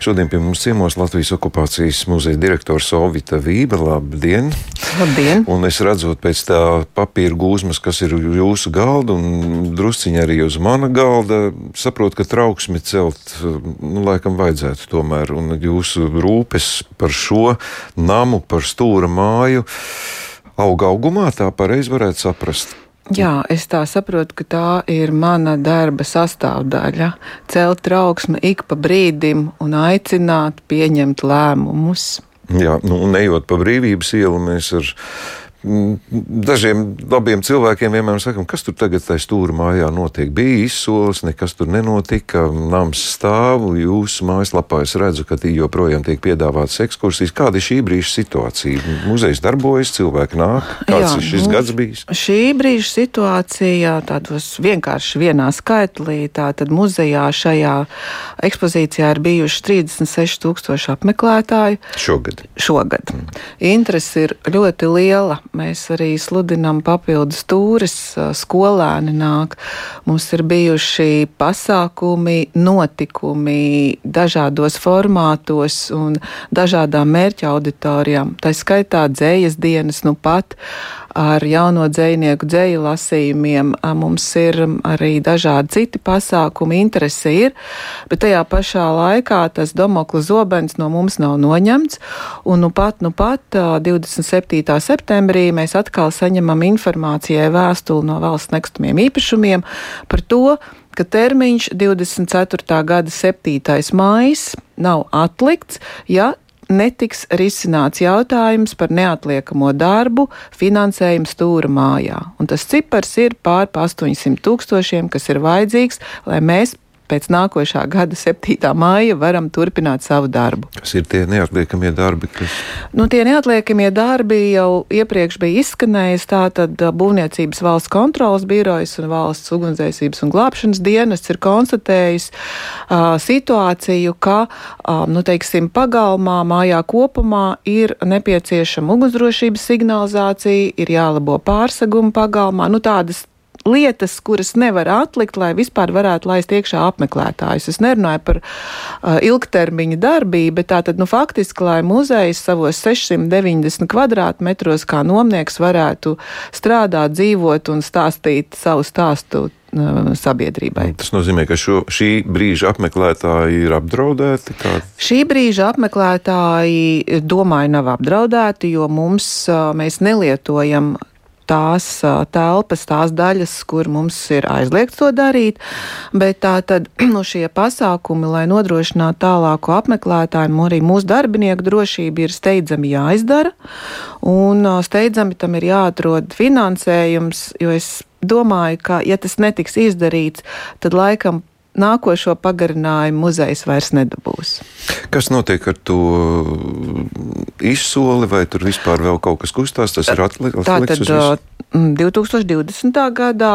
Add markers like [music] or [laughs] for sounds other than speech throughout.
Šodien pie mums ciemos Latvijas okupācijas muzeja direktors Ovita Vība. Labdien! Labdien! Un es redzot pēc tā papīra gūzmas, kas ir jūsu galda un drusciņi arī uz mana galda, saprotu, ka trauksmi celt, nu, laikam vajadzētu tomēr. Un jūsu rūpes par šo namu, par stūra māju auga augumā, tā pareizi varētu saprast. Jā, es tā saprotu, ka tā ir mana darba sastāvdaļa. Celt trauksmi ik pa brīdim un aicināt pieņemt lēmumus. Jā, nu, nejot pa brīvības ielu, mēs ar dažiem labiem cilvēkiem vienmēr sakām, kas tur tagad tajā stūra mājā notiek. Bija izsoles, nekas tur nenotika, nams stāv, jūsu mājaslapā es redzu, ka joprojām tiek piedāvātas ekskursijas. Kāda ir šī brīža situācija? Muzejs darbojas, cilvēki nāk, kāds Jā, ir šis nu, gads bijis? Šī brīža situācija tādos vienkārši vienā skaitlī, tātad muzejā šajā ekspozīcijā ir bijuši 36 tūkstoši apmeklētāju. Šogad. Šogad. Mm. Interesi ir ļoti liela Mēs arī sludinām papildus stūres, skolēni nāk. Mums ir bijuši pasākumi, notikumi dažādos formātos un dažādām mērķa auditorijām. Tā skaitā dzējas dienas, nu pat ar jauno dzinieku dzēju lasījumiem. Mums ir arī dažādi citi pasākumi, interese ir, bet tajā pašā laikā tas Domokla zobens no mums nav noņemts. Un nu pat, nu pat 27. septembrī mēs atkal saņemam informācijai vēstuli no valsts nekustamiem īpašumiem par to, ka termiņš 24. gada 7. maijs nav atlikts, ja netiks risināts jautājums par neatliekamo darbu finansējumu stūra mājā. Un tas cipars ir pār 800 tūkstošiem, kas ir vajadzīgs, lai mēs pēc nākošā gada 7. māja varam turpināt savu darbu. Kas ir tie neatliekamie darbi? Kas... Nu, tie neatliekamie darbi jau iepriekš bija izskanējis. Tātad Būvniecības valsts kontrolas birojas un valsts ugunsdzēsības un glābšanas dienests ir konstatējis uh, situāciju, ka uh, nu, teiksim, pagalmā, mājā kopumā ir nepieciešama ugunsdrošības signalizācija, ir jālabo pārseguma pagalmā. Nu, tādas lietas, kuras nevar atlikt, lai vispār varētu laist iekšā apmeklētājus. Es nerunāju par uh, ilgtermiņa darbību, bet tā tad, nu, faktiski, lai muzejs savos 690 kvadrātmetros kā nomnieks varētu strādāt, dzīvot un stāstīt savu stāstu uh, sabiedrībai. Tas nozīmē, ka šo, šī brīža apmeklētāji ir apdraudēti? Kā? Šī brīža apmeklētāji, domāju, nav apdraudēti, jo mums uh, mēs nelietojam tās telpas, tās daļas, kur mums ir aizliegts to darīt, bet tā tad [clears throat] nu, šie pasākumi, lai nodrošinātu tālāku apmeklētāju, arī mūsu darbinieku drošību ir steidzami jāizdara, un steidzami tam ir jāatrod finansējums, jo es domāju, ka, ja tas netiks izdarīts, tad laikam nākošo pagarinājumu muzejs vairs nedabūs. Kas notiek ar to izsoli, vai tur vispār vēl kaut kas kustās? Tas ir atlikts. Tātad 2020. gadā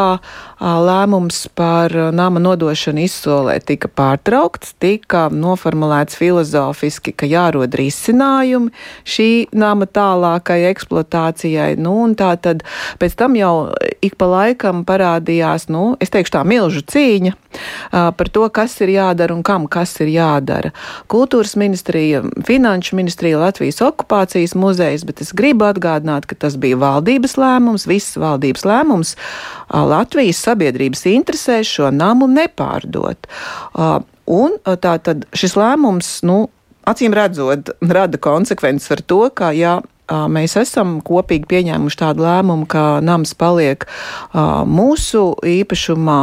lēmums par nama nodošanu izsolē tika pārtraukts, tika noformulēts filozofiski, ka jārod risinājumi šī nama tālākai eksploatācijai. Nu, tā tad pēc tam jau ik pa laikam parādījās, nu, es teikšu tā milžu cīņa par to, kas ir jādara un kam kas ir jādara. Kultūras ministrija, Finanšu ministrija, Latvijas okupācijas muzejs, bet es gribu atgādināt, ka tas bija valdības lēmums, viss valdības lēmums Latvijas sabiedrības interesēs šo namu nepārdot. Un tā tad šis lēmums, nu, acīm redzot, rada konsekvences ar to, ka, ja mēs esam kopīgi pieņēmuši tādu lēmumu, ka nams paliek mūsu īpašumā,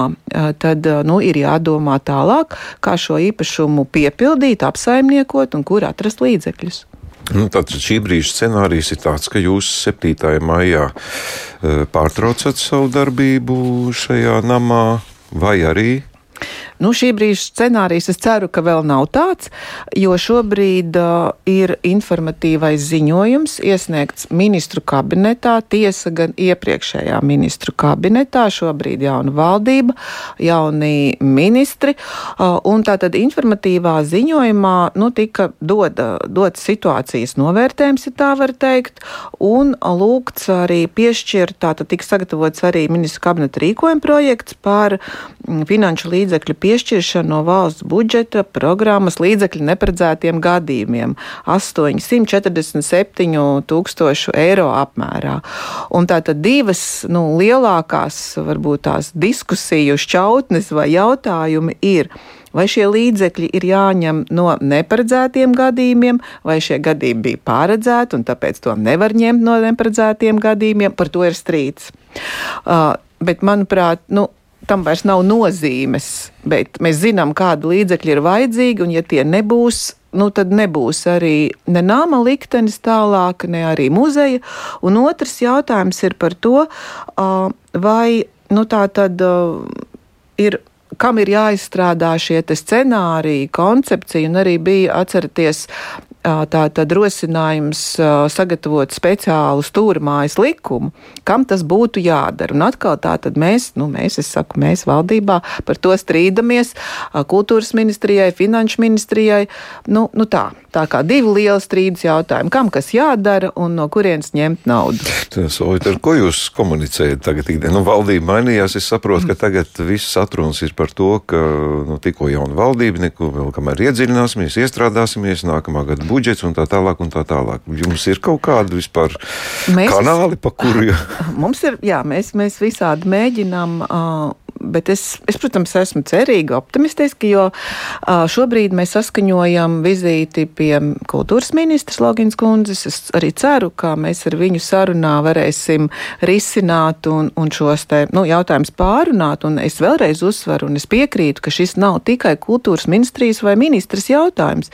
tad nu, ir jādomā tālāk, kā šo īpašumu piepildīt, apsaimniekot un kur atrast līdzekļus. Nu, Tātad šī brīža scenārijs ir tāds, ka jūs 7. maijā pārtraucat savu darbību šajā namā, vai arī Nu, šī brīža scenārijs es ceru, ka vēl nav tāds, jo šobrīd uh, ir informatīvais ziņojums iesniegts ministru kabinetā, tiesa gan iepriekšējā ministru kabinetā, šobrīd jauna valdība, jauni ministri, uh, un tātad informatīvā ziņojumā, nu, tika dod, dots situācijas novērtējums, ja tā var teikt, un lūgts arī piešķirt, tātad tika sagatavots arī ministru kabineta rīkojuma projekts par mm, finanšu līdzekļu piešķiršanu piešķiršanu no valsts budžeta programmas līdzekļu neparedzētiem gadījumiem - 847 tūkstošu eiro apmērā. Un tātad divas nu, lielākās, varbūt tās diskusiju šķautnes vai jautājumi ir vai šie līdzekļi ir jāņem no neparedzētiem gadījumiem, vai šie gadījumi bija paredzēti, un tāpēc to nevar ņemt no neparedzētiem gadījumiem. Par to ir strīds. Uh, bet, manuprāt, nu, tam vairs nav nozīmes, bet mēs zinām, kāda līdzekļa ir vajadzīga, un ja tie nebūs, nu, tad nebūs arī ne nama liktenis tālāk, ne arī muzeja. Un otrs jautājums ir par to, vai nu, tā tad ir kam ir jāizstrādā šie scenāriji, koncepcija, un arī bija, atceraties, tā tad rosinājums sagatavot speciālu stūrmājas likumu, kam tas būtu jādara. Un atkal tā tad mēs, nu mēs, es saku, mēs valdībā par to strīdamies, kultūras ministrijai, finanšu ministrijai, nu, nu tā. Tā kā divi lieli strīdus jautājumi, kam kas jādara un no kurienes ņemt naudu. Tas, ar ko jūs komunicējat tagad? Nu, valdība mainījās, es saprotu, ka tagad viss atrunas ir par to, ka nu, tikko jauna valdība, neko vēl kamēr iedziļināsimies, iestrādāsimies, nākamā gada budžets un tā tālāk. Un tā tālāk. Jums ir kaut kādi vispār mēs, kanāli, pa kuriem? [laughs] Mums ir, jā, mēs, mēs visādi mēģinām. Uh, bet es, es, protams, esmu cerīga, optimistiska, jo šobrīd mēs saskaņojam vizīti pie kultūras ministras Logins kundzes. Es arī ceru, ka mēs ar viņu sarunā varēsim risināt un, un šos te, nu, jautājumus pārunāt. Un es vēlreiz uzsveru, un es piekrītu, ka šis nav tikai kultūras ministrijas vai ministras jautājums.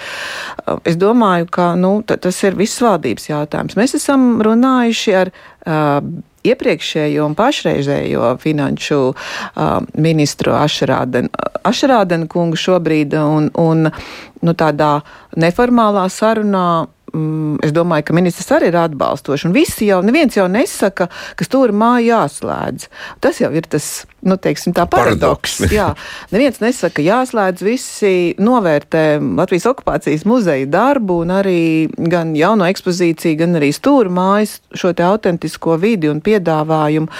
Es domāju, ka nu, tas ir viss valdības jautājums. Mēs esam runājuši ar iepriekšējo un pašreizējo finanšu uh, ministru Ašrādenu, Ašrādenu kungu šobrīd un, un nu, tādā neformālā sarunā mm, es domāju, ka ministrs arī ir atbalstošs. Un visi jau, neviens jau nesaka, ka stūra māja jāslēdz. Tas jau ir tas, nu, teiksim, tā paradoks. paradoks. [laughs] Jā, neviens nesaka, ka jāslēdz. Visi novērtē Latvijas okupācijas muzeja darbu un arī gan jauno ekspozīciju, gan arī stūra mājas šo te autentisko vidi un piedāvājumu.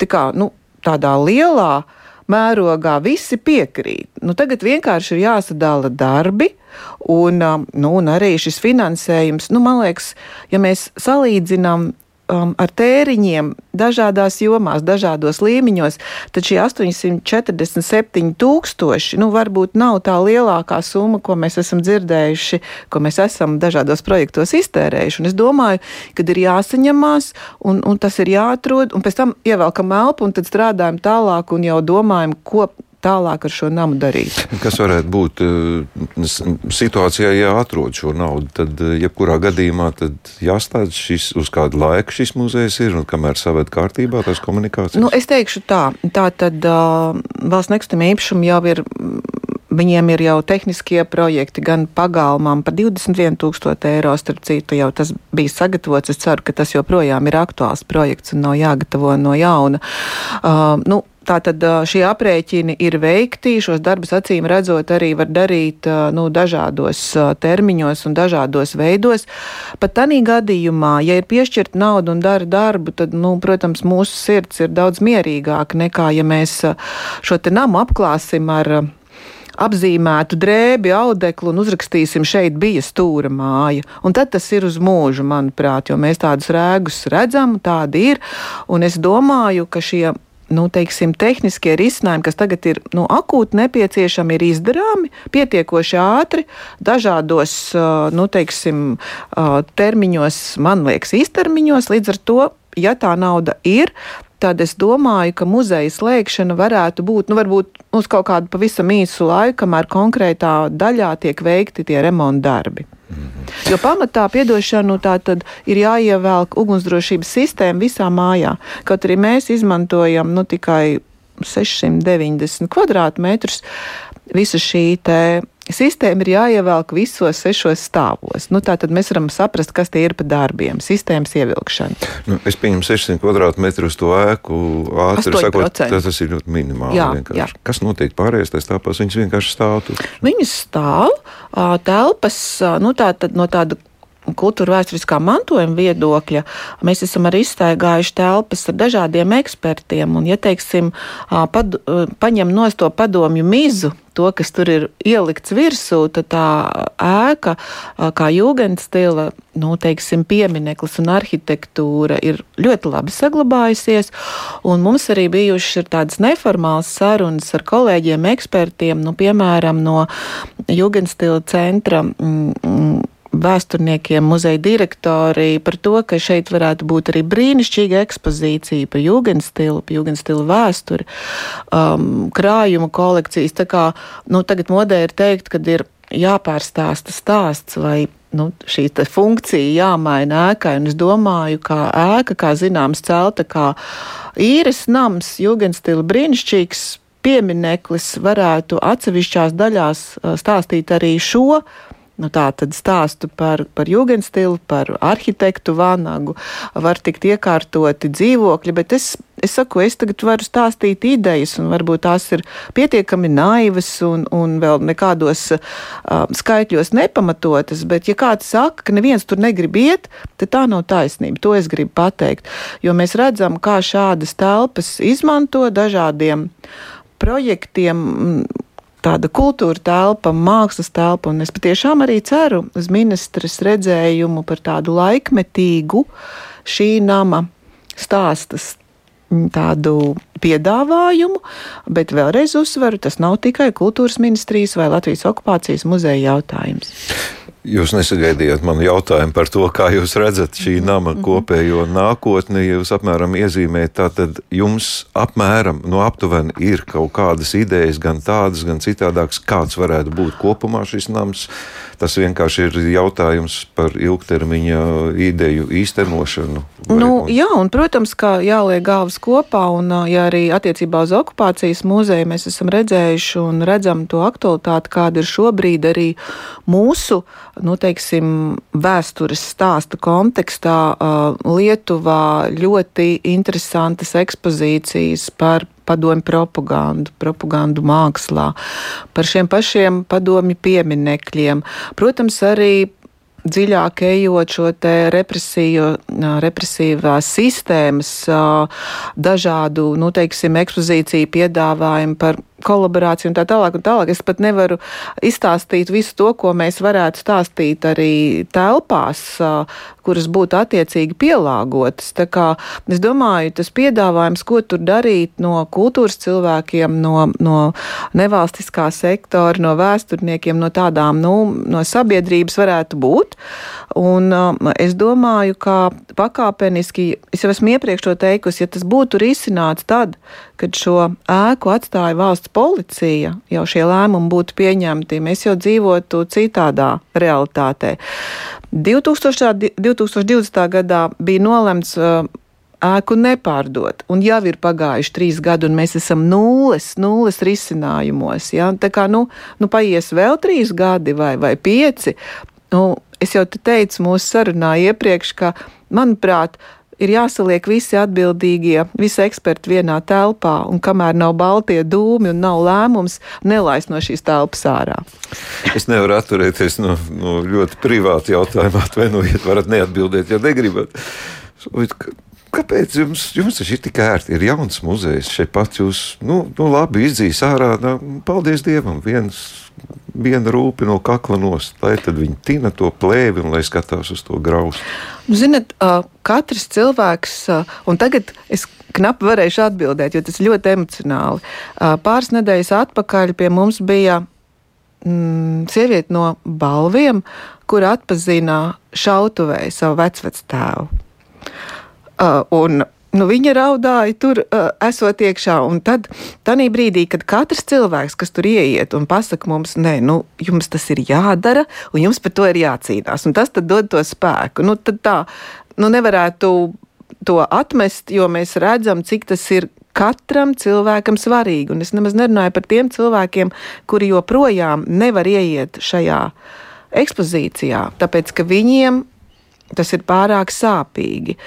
Tā kā, nu, tādā lielā mērogā visi piekrīt. Nu, tagad vienkārši ir jāsadala darbi, Un, um, nu, un arī šis finansējums, nu, man liekas, ja mēs salīdzinām um, ar tēriņiem dažādās jomās, dažādos līmeņos, tad šie 847 tūkstoši nu, varbūt nav tā lielākā summa, ko mēs esam dzirdējuši, ko mēs esam dažādos projektos iztērējuši. Un es domāju, ka ir jāsaņemās, un, un tas ir jāatrod, un pēc tam ievelkam elpu, un tad strādājam tālāk un jau domājam, ko tālāk ar šo namu darīt. Kas varētu būt eh, situācijā, ja atrod šo naudu, tad eh, jebkurā gadījumā jāstāda šis, uz kādu laiku šis muzejs ir un kamēr saved kārtībā tās komunikācijas? Nu, es teikšu tā, tā tad uh, valsts nekustamie īpašumi jau ir Viņiem ir jau tehniskie projekti, gan pagalmām par 21,000 eiro. Starp citu, jau tas bija sagatavots. Es ceru, ka tas joprojām ir aktuāls projekts un nav jāgatavo no jauna. Uh, nu, Tātad šie aprēķini ir veikti. Šos darbus acīm redzot, arī var darīt nu, dažādos termiņos un dažādos veidos. Pat tādā gadījumā, ja ir piešķirta nauda un dara darbu, tad, nu, protams, mūsu sirds ir daudz mierīgāka nekā ja mēs šo namu apklāsim ar apzīmētu drēbi, audeklu un uzrakstīsim, šeit bija stūra māja. Un tad tas ir uz mūžu, manuprāt, jo mēs tādus rēgus redzam, tādi ir. Un es domāju, ka šie nu, teiksim, tehniskie risinājumi, kas tagad ir nu, akūti nepieciešami, ir izdarāmi pietiekoši ātri, dažādos nu, teiksim, termiņos, man liekas, īstermiņos. Līdz ar to, ja tā nauda ir, tad es domāju, ka muzeja slēgšana varētu būt nu, uz kaut kādu pavisam īsu laiku, kamēr konkrētā daļā tiek veikti tie remonta -hmm. Jo pamatā piedošanu tā tad ir jāievelk ugunsdrošības sistēma visā mājā. Kaut arī mēs izmantojam nu, tikai 690 kvadrātmetrus, visa šī Sistēma ir jāievelk visos sešos stāvos. Nu, tā tad mēs varam saprast, kas tie ir pa darbiem, sistēmas ievilkšana. Nu, es pieņemu 600 kvadrātmetru uz to ēku. Ātri sakot, tas, tas ir ļoti minimāli. Jā, vienkārši. jā. Kas notiek pārējais tajās telpās? Viņas vienkārši stāv tur. Viņas stāv, telpas, nu, tā no tāda kultūra vēsturiskā mantojuma viedokļa, mēs esam arī izstaigājuši telpas ar dažādiem ekspertiem. Un, ja teiksim, pad, paņem no to padomju mizu, to, kas tur ir ielikts virsū, tad tā ēka, kā jūgenstila, nu, teiksim, piemineklis un arhitektūra ir ļoti labi saglabājusies. Un mums arī bijušas tādas neformālas sarunas ar kolēģiem, ekspertiem, nu, piemēram, no jūgenstila centra. Mm, mm vēsturniekiem, muzeja direktori par to, ka šeit varētu būt arī brīnišķīga ekspozīcija par jūgenstilu, par jūgenstilu vēsturi, um, krājumu kolekcijas. Tā kā nu, tagad modē ir teikt, ka ir jāpārstāsta stāsts vai nu, šī funkcija jāmaina ēkai. Un es domāju, ka ēka, kā zināms, celta kā īres nams, jūgenstila brīnišķīgs piemineklis varētu atsevišķās daļās uh, stāstīt arī šo Nu, tā tad stāstu par, par jūgenstilu, par arhitektu vanagu, var tikt iekārtoti dzīvokļi, bet es, es saku, es tagad varu stāstīt idejas, un varbūt tās ir pietiekami naivas un, un vēl nekādos uh, skaitļos nepamatotas, bet ja kāds saka, ka neviens tur negrib iet, tad tā nav taisnība. To es gribu pateikt, jo mēs redzam, kā šādas telpas izmanto dažādiem projektiem tāda kultūra telpa, mākslas telpa, un es patiešām arī ceru uz ministras redzējumu par tādu laikmetīgu šī nama stāstas tādu piedāvājumu, bet vēlreiz uzsveru, tas nav tikai kultūras ministrijas vai Latvijas okupācijas muzeja jautājums. Jūs nesagaidījāt manu jautājumu par to, kā jūs redzat šī nama mhm. kopējo nākotni. Jūs apmēram iezīmējat, tātad jums apmēram, no aptuveni ir kaut kādas idejas, gan tādas, gan citādākas, kāds varētu būt kopumā šis nams. Tas vienkārši ir jautājums par ilgtermiņa ideju īstenošanu. Nu, jā, un, protams, ka jāliek galvas kopā, un ja arī attiecībā uz okupācijas muzeju mēs esam redzējuši un redzam to aktualitāti, kāda ir šobrīd arī mūsu nu, teiksim, vēstures stāsta kontekstā Lietuvā ļoti interesantas ekspozīcijas par padomju propagandu, propagandu mākslā, par šiem pašiem padomju pieminekļiem. Protams, arī dziļāk ejot šo represīvās sistēmas, dažādu, nu, teiksim, ekspozīciju piedāvājumu par kolaborāciju un tā tālāk. Un tālāk. Es pat nevaru izstāstīt visu to, ko mēs varētu stāstīt arī telpās, kuras būtu attiecīgi pielāgotas. Tā kā es domāju, tas piedāvājums, ko tur darīt no kultūras cilvēkiem, no, no nevalstiskā sektora, no vēsturniekiem, no tādām, nu, no sabiedrības varētu būt. Un es domāju, ka pakāpeniski, es jau esmu iepriekš to teikusi, ja tas būtu risināts tad, kad šo ēku atstāja valsts policija, jau šie lēmumi būtu pieņemti, mēs jau dzīvotu citādā realitātē. 2000, 2020. gadā bija nolemts uh, ēku nepārdot. Un jau ir pagājuši trīs gadi, un mēs esam nulles, nulles risinājumos. Ja? Tā kā nu, nu paies vēl trīs gadi vai, vai pieci. Nu, es jau te teicu mūsu sarunā iepriekš, ka, manuprāt, ir jāsaliek visi atbildīgie, visi eksperti vienā telpā, un kamēr nav baltie dūmi un nav lēmums, nelaist no šīs telpas ārā. Es nevaru atturēties no, no ļoti privāta jautājuma. Atvainojiet, varat neatbildēt, ja negribat. Kāpēc jums, jums tas ir tik ērti? Ir jauns muzejs šeit pats. Jūs, nu, nu labi, izdzīs ārā. Nu, paldies Dievam! Viens, viena rūpi no kakla nost. Lai tad viņi tina to plēvi un lai skatās uz to graustu. Nu, ziniet, katrs cilvēks, un tagad es knapi varēšu atbildēt, jo tas ļoti emocionāli. Pāris nedēļas atpakaļ pie mums bija mm, sieviete no balviem, kur atpazina šautuvēju savu vecvectēvu. Uh, un Nu, viņa raudāja tur, uh, esot iekšā. Un tad, tajā brīdī, kad katrs cilvēks, kas tur ieiet un pasakā mums, nē, nu, jums tas ir jādara, un jums par to ir jācīnās, un tas dod to spēku. Nu, tad tā, nu, nevarētu to atmest, jo mēs redzam, cik tas ir katram cilvēkam svarīgi. Un es nemaz nerunāju par tiem cilvēkiem, kuri joprojām nevar ieiet šajā ekspozīcijā, tāpēc ka viņiem tas ir pārāk sāpīgi.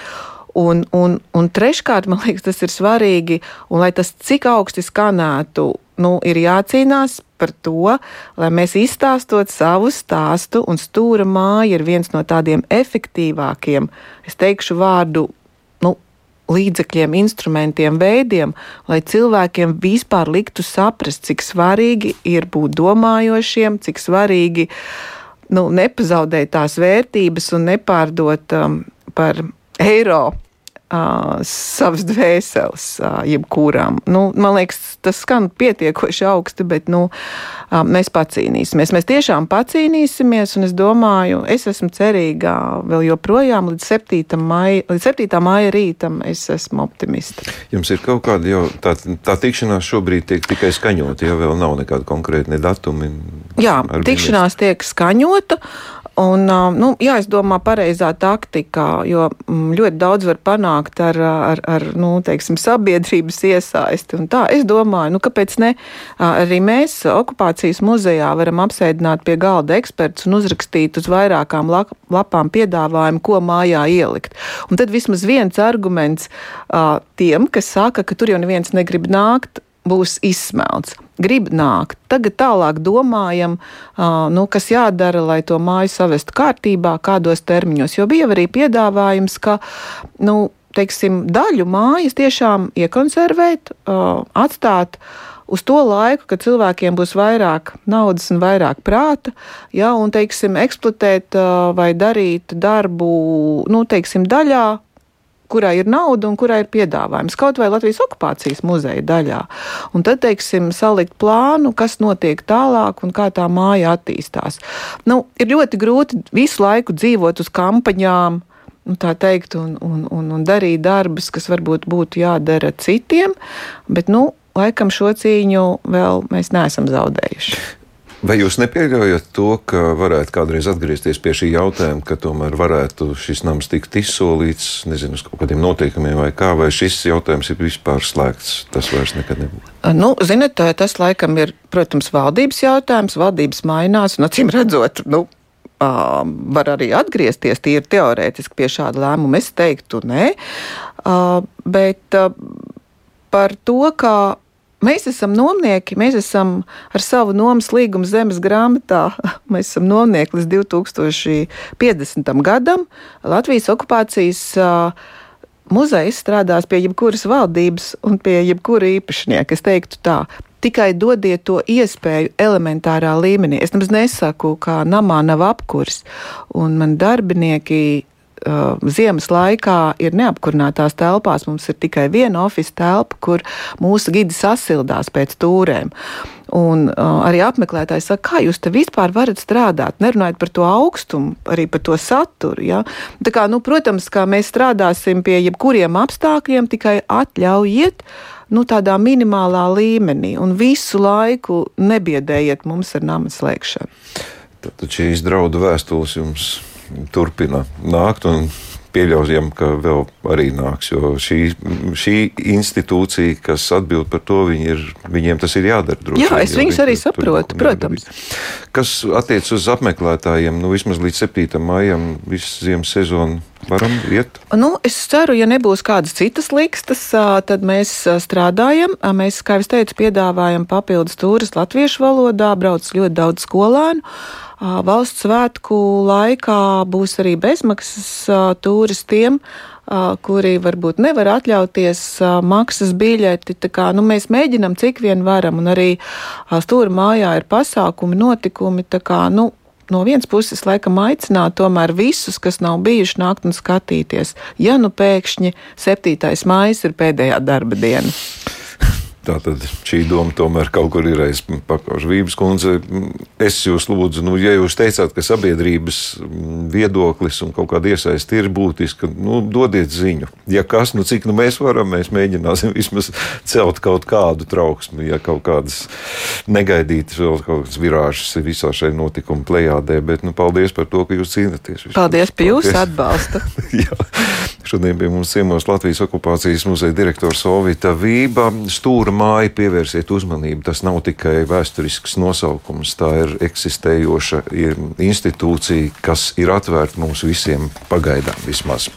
Un, un, un treškārt, man liekas, tas ir svarīgi, un lai tas cik augsti skanētu, nu, ir jācīnās par to, lai mēs izstāstot savu stāstu, un stūra māja ir viens no tādiem efektīvākiem, es teikšu vārdu, nu, līdzekļiem, instrumentiem, veidiem, lai cilvēkiem vispār liktu saprast, cik svarīgi ir būt domājošiem, cik svarīgi nu, nepazaudēt tās vērtības un nepārdot um, par eiro uh, savas dvēseles, uh, jebkurām. Nu, man liekas, tas skan pietiekoši augsti, bet nu, uh, mēs pacīnīsimies. Mēs tiešām pacīnīsimies, un es domāju, es esmu cerīga vēl joprojām līdz 7. maija, līdz 7. maija rītam. Es esmu optimista. Jums ir kaut kāda jau tā, tā tikšanās šobrīd tiek tikai skaņota, ja vēl nav nekāda konkrēta ne datumi. Jā, tikšanās tiek skaņota. Un, nu, jāizdomā pareizā taktika, jo mm, ļoti daudz var panākt ar, ar, ar nu, teiksim, sabiedrības iesaisti. Tā, es domāju, nu, kāpēc ne? Arī mēs okupācijas muzejā varam apsēdināt pie galda ekspertus un uzrakstīt uz vairākām lapām piedāvājumu, ko mājā ielikt. Un tad vismaz viens arguments tiem, kas saka, ka tur jau neviens negrib nākt, būs izsmelts. Grib nākt. Tagad tālāk domājam, nu, kas jādara, lai to māju savestu kārtībā, kādos termiņos. Jo bija arī piedāvājums, ka nu, teiksim, daļu mājas tiešām iekonservēt, atstāt uz to laiku, kad cilvēkiem būs vairāk naudas un vairāk prāta, ja, un, teiksim, eksploatēt vai darīt darbu, nu, teiksim, daļā, kurai ir nauda un kurai ir piedāvājums. Kaut vai Latvijas okupācijas muzeja daļā. Un tad, teiksim, salikt plānu, kas notiek tālāk un kā tā māja attīstās. Nu, ir ļoti grūti visu laiku dzīvot uz kampaņām. Nu, tā teikt, un, un, un, un darīt darbus, kas varbūt būtu jādara citiem, bet, nu, laikam šo cīņu vēl mēs neesam zaudējuši. Vai jūs nepieļaujat to, ka varētu kādreiz atgriezties pie šī jautājuma, ka tomēr varētu šis nams tikt izsolīts, nezinu, uz kaut kādiem noteikumiem vai kā, vai šis jautājums ir vispār slēgts? Tas vairs nekad nebūs. Nu, ziniet, tas laikam ir, protams, valdības jautājums. Valdības mainās, un acīm redzot, nu, var arī atgriezties tīri teorētiski pie šāda lēmuma. Es teiktu, nē, bet par to, ka Mēs esam nomnieki, mēs esam ar savu nomas līgumu zemes grāmatā. [laughs] Mēs esam nomnieki līdz 2050. gadam. Latvijas okupācijas uh, muzejs strādās pie jebkuras valdības un pie jebkura īpašnieka. Es teiktu tā. Tikai dodiet to iespēju elementārā līmenī. Es nemaz nesaku, ka namā nav apkurs, un man darbinieki ziemas laikā ir neapkurinātās telpās. Mums ir tikai viena oficiāla telpa, kur mūsu gidi sasildās pēc tūrēm. Un uh, arī apmeklētāji saka, kā jūs te vispār varat strādāt, nerunājot par to augstumu, arī par to saturu. Ja? Tā kā, nu, protams, kā mēs strādāsim pie jebkuriem apstākļiem, tikai atļaujiet nu, tādā minimālā līmenī un visu laiku nebiedējiet mums ar nama slēgšanu. Tad šīs draudu vēstules jums turpina nākt. Pieļaujam, ka vēl arī nāks, jo šī, šī institūcija, kas atbild par to, viņi ir, viņiem tas ir jādara. Droši, Jā, es viņus arī saprotu, protams. Kas attiecas uz apmeklētājiem, nu vismaz līdz 7. maijam, visu ziemas sezonu varam iet? Nu, es ceru, ja nebūs kādas citas likstas, tad mēs strādājam. Mēs, kā jau teicu, piedāvājam papildus tūris latviešu valodā, brauc ļoti daudz skolēnu. Valsts svētku laikā būs arī bezmaksas tūris tiem, kuri varbūt nevar atļauties maksas biļeti. Kā, nu, mēs mēģinām, cik vien varam, un arī stūra mājā ir pasākumi, notikumi. Kā, nu, no vienas puses, laikam, aicināt tomēr visus, kas nav bijuši, nākt un skatīties. Ja nu pēkšņi 7. maija ir pēdējā darba diena. Tātad šī doma tomēr kaut kur ir aiz pakauša. Vības kundze, es jūs lūdzu, nu, ja jūs teicāt, ka sabiedrības viedoklis un kaut kāda iesaisti ir būtiska, nu, dodiet ziņu. Ja kas, nu cik nu mēs varam, mēs mēģināsim [laughs] vismaz celt kaut kādu trauksmi, ja kaut kādas negaidītas vēl kaut kādas virāžas ir visā šai notikuma plējādē, bet nu, paldies par to, ka jūs cīnāties. Paldies par jūsu atbalstu. [laughs] Šodien pie mums ciemos Latvijas okupācijas muzeja direktors Ovita Vība. Stūra māja pievērsiet uzmanību. Tas nav tikai vēsturisks nosaukums, tā ir eksistējoša ir institūcija, kas ir atvērta mums visiem pagaidām vismaz.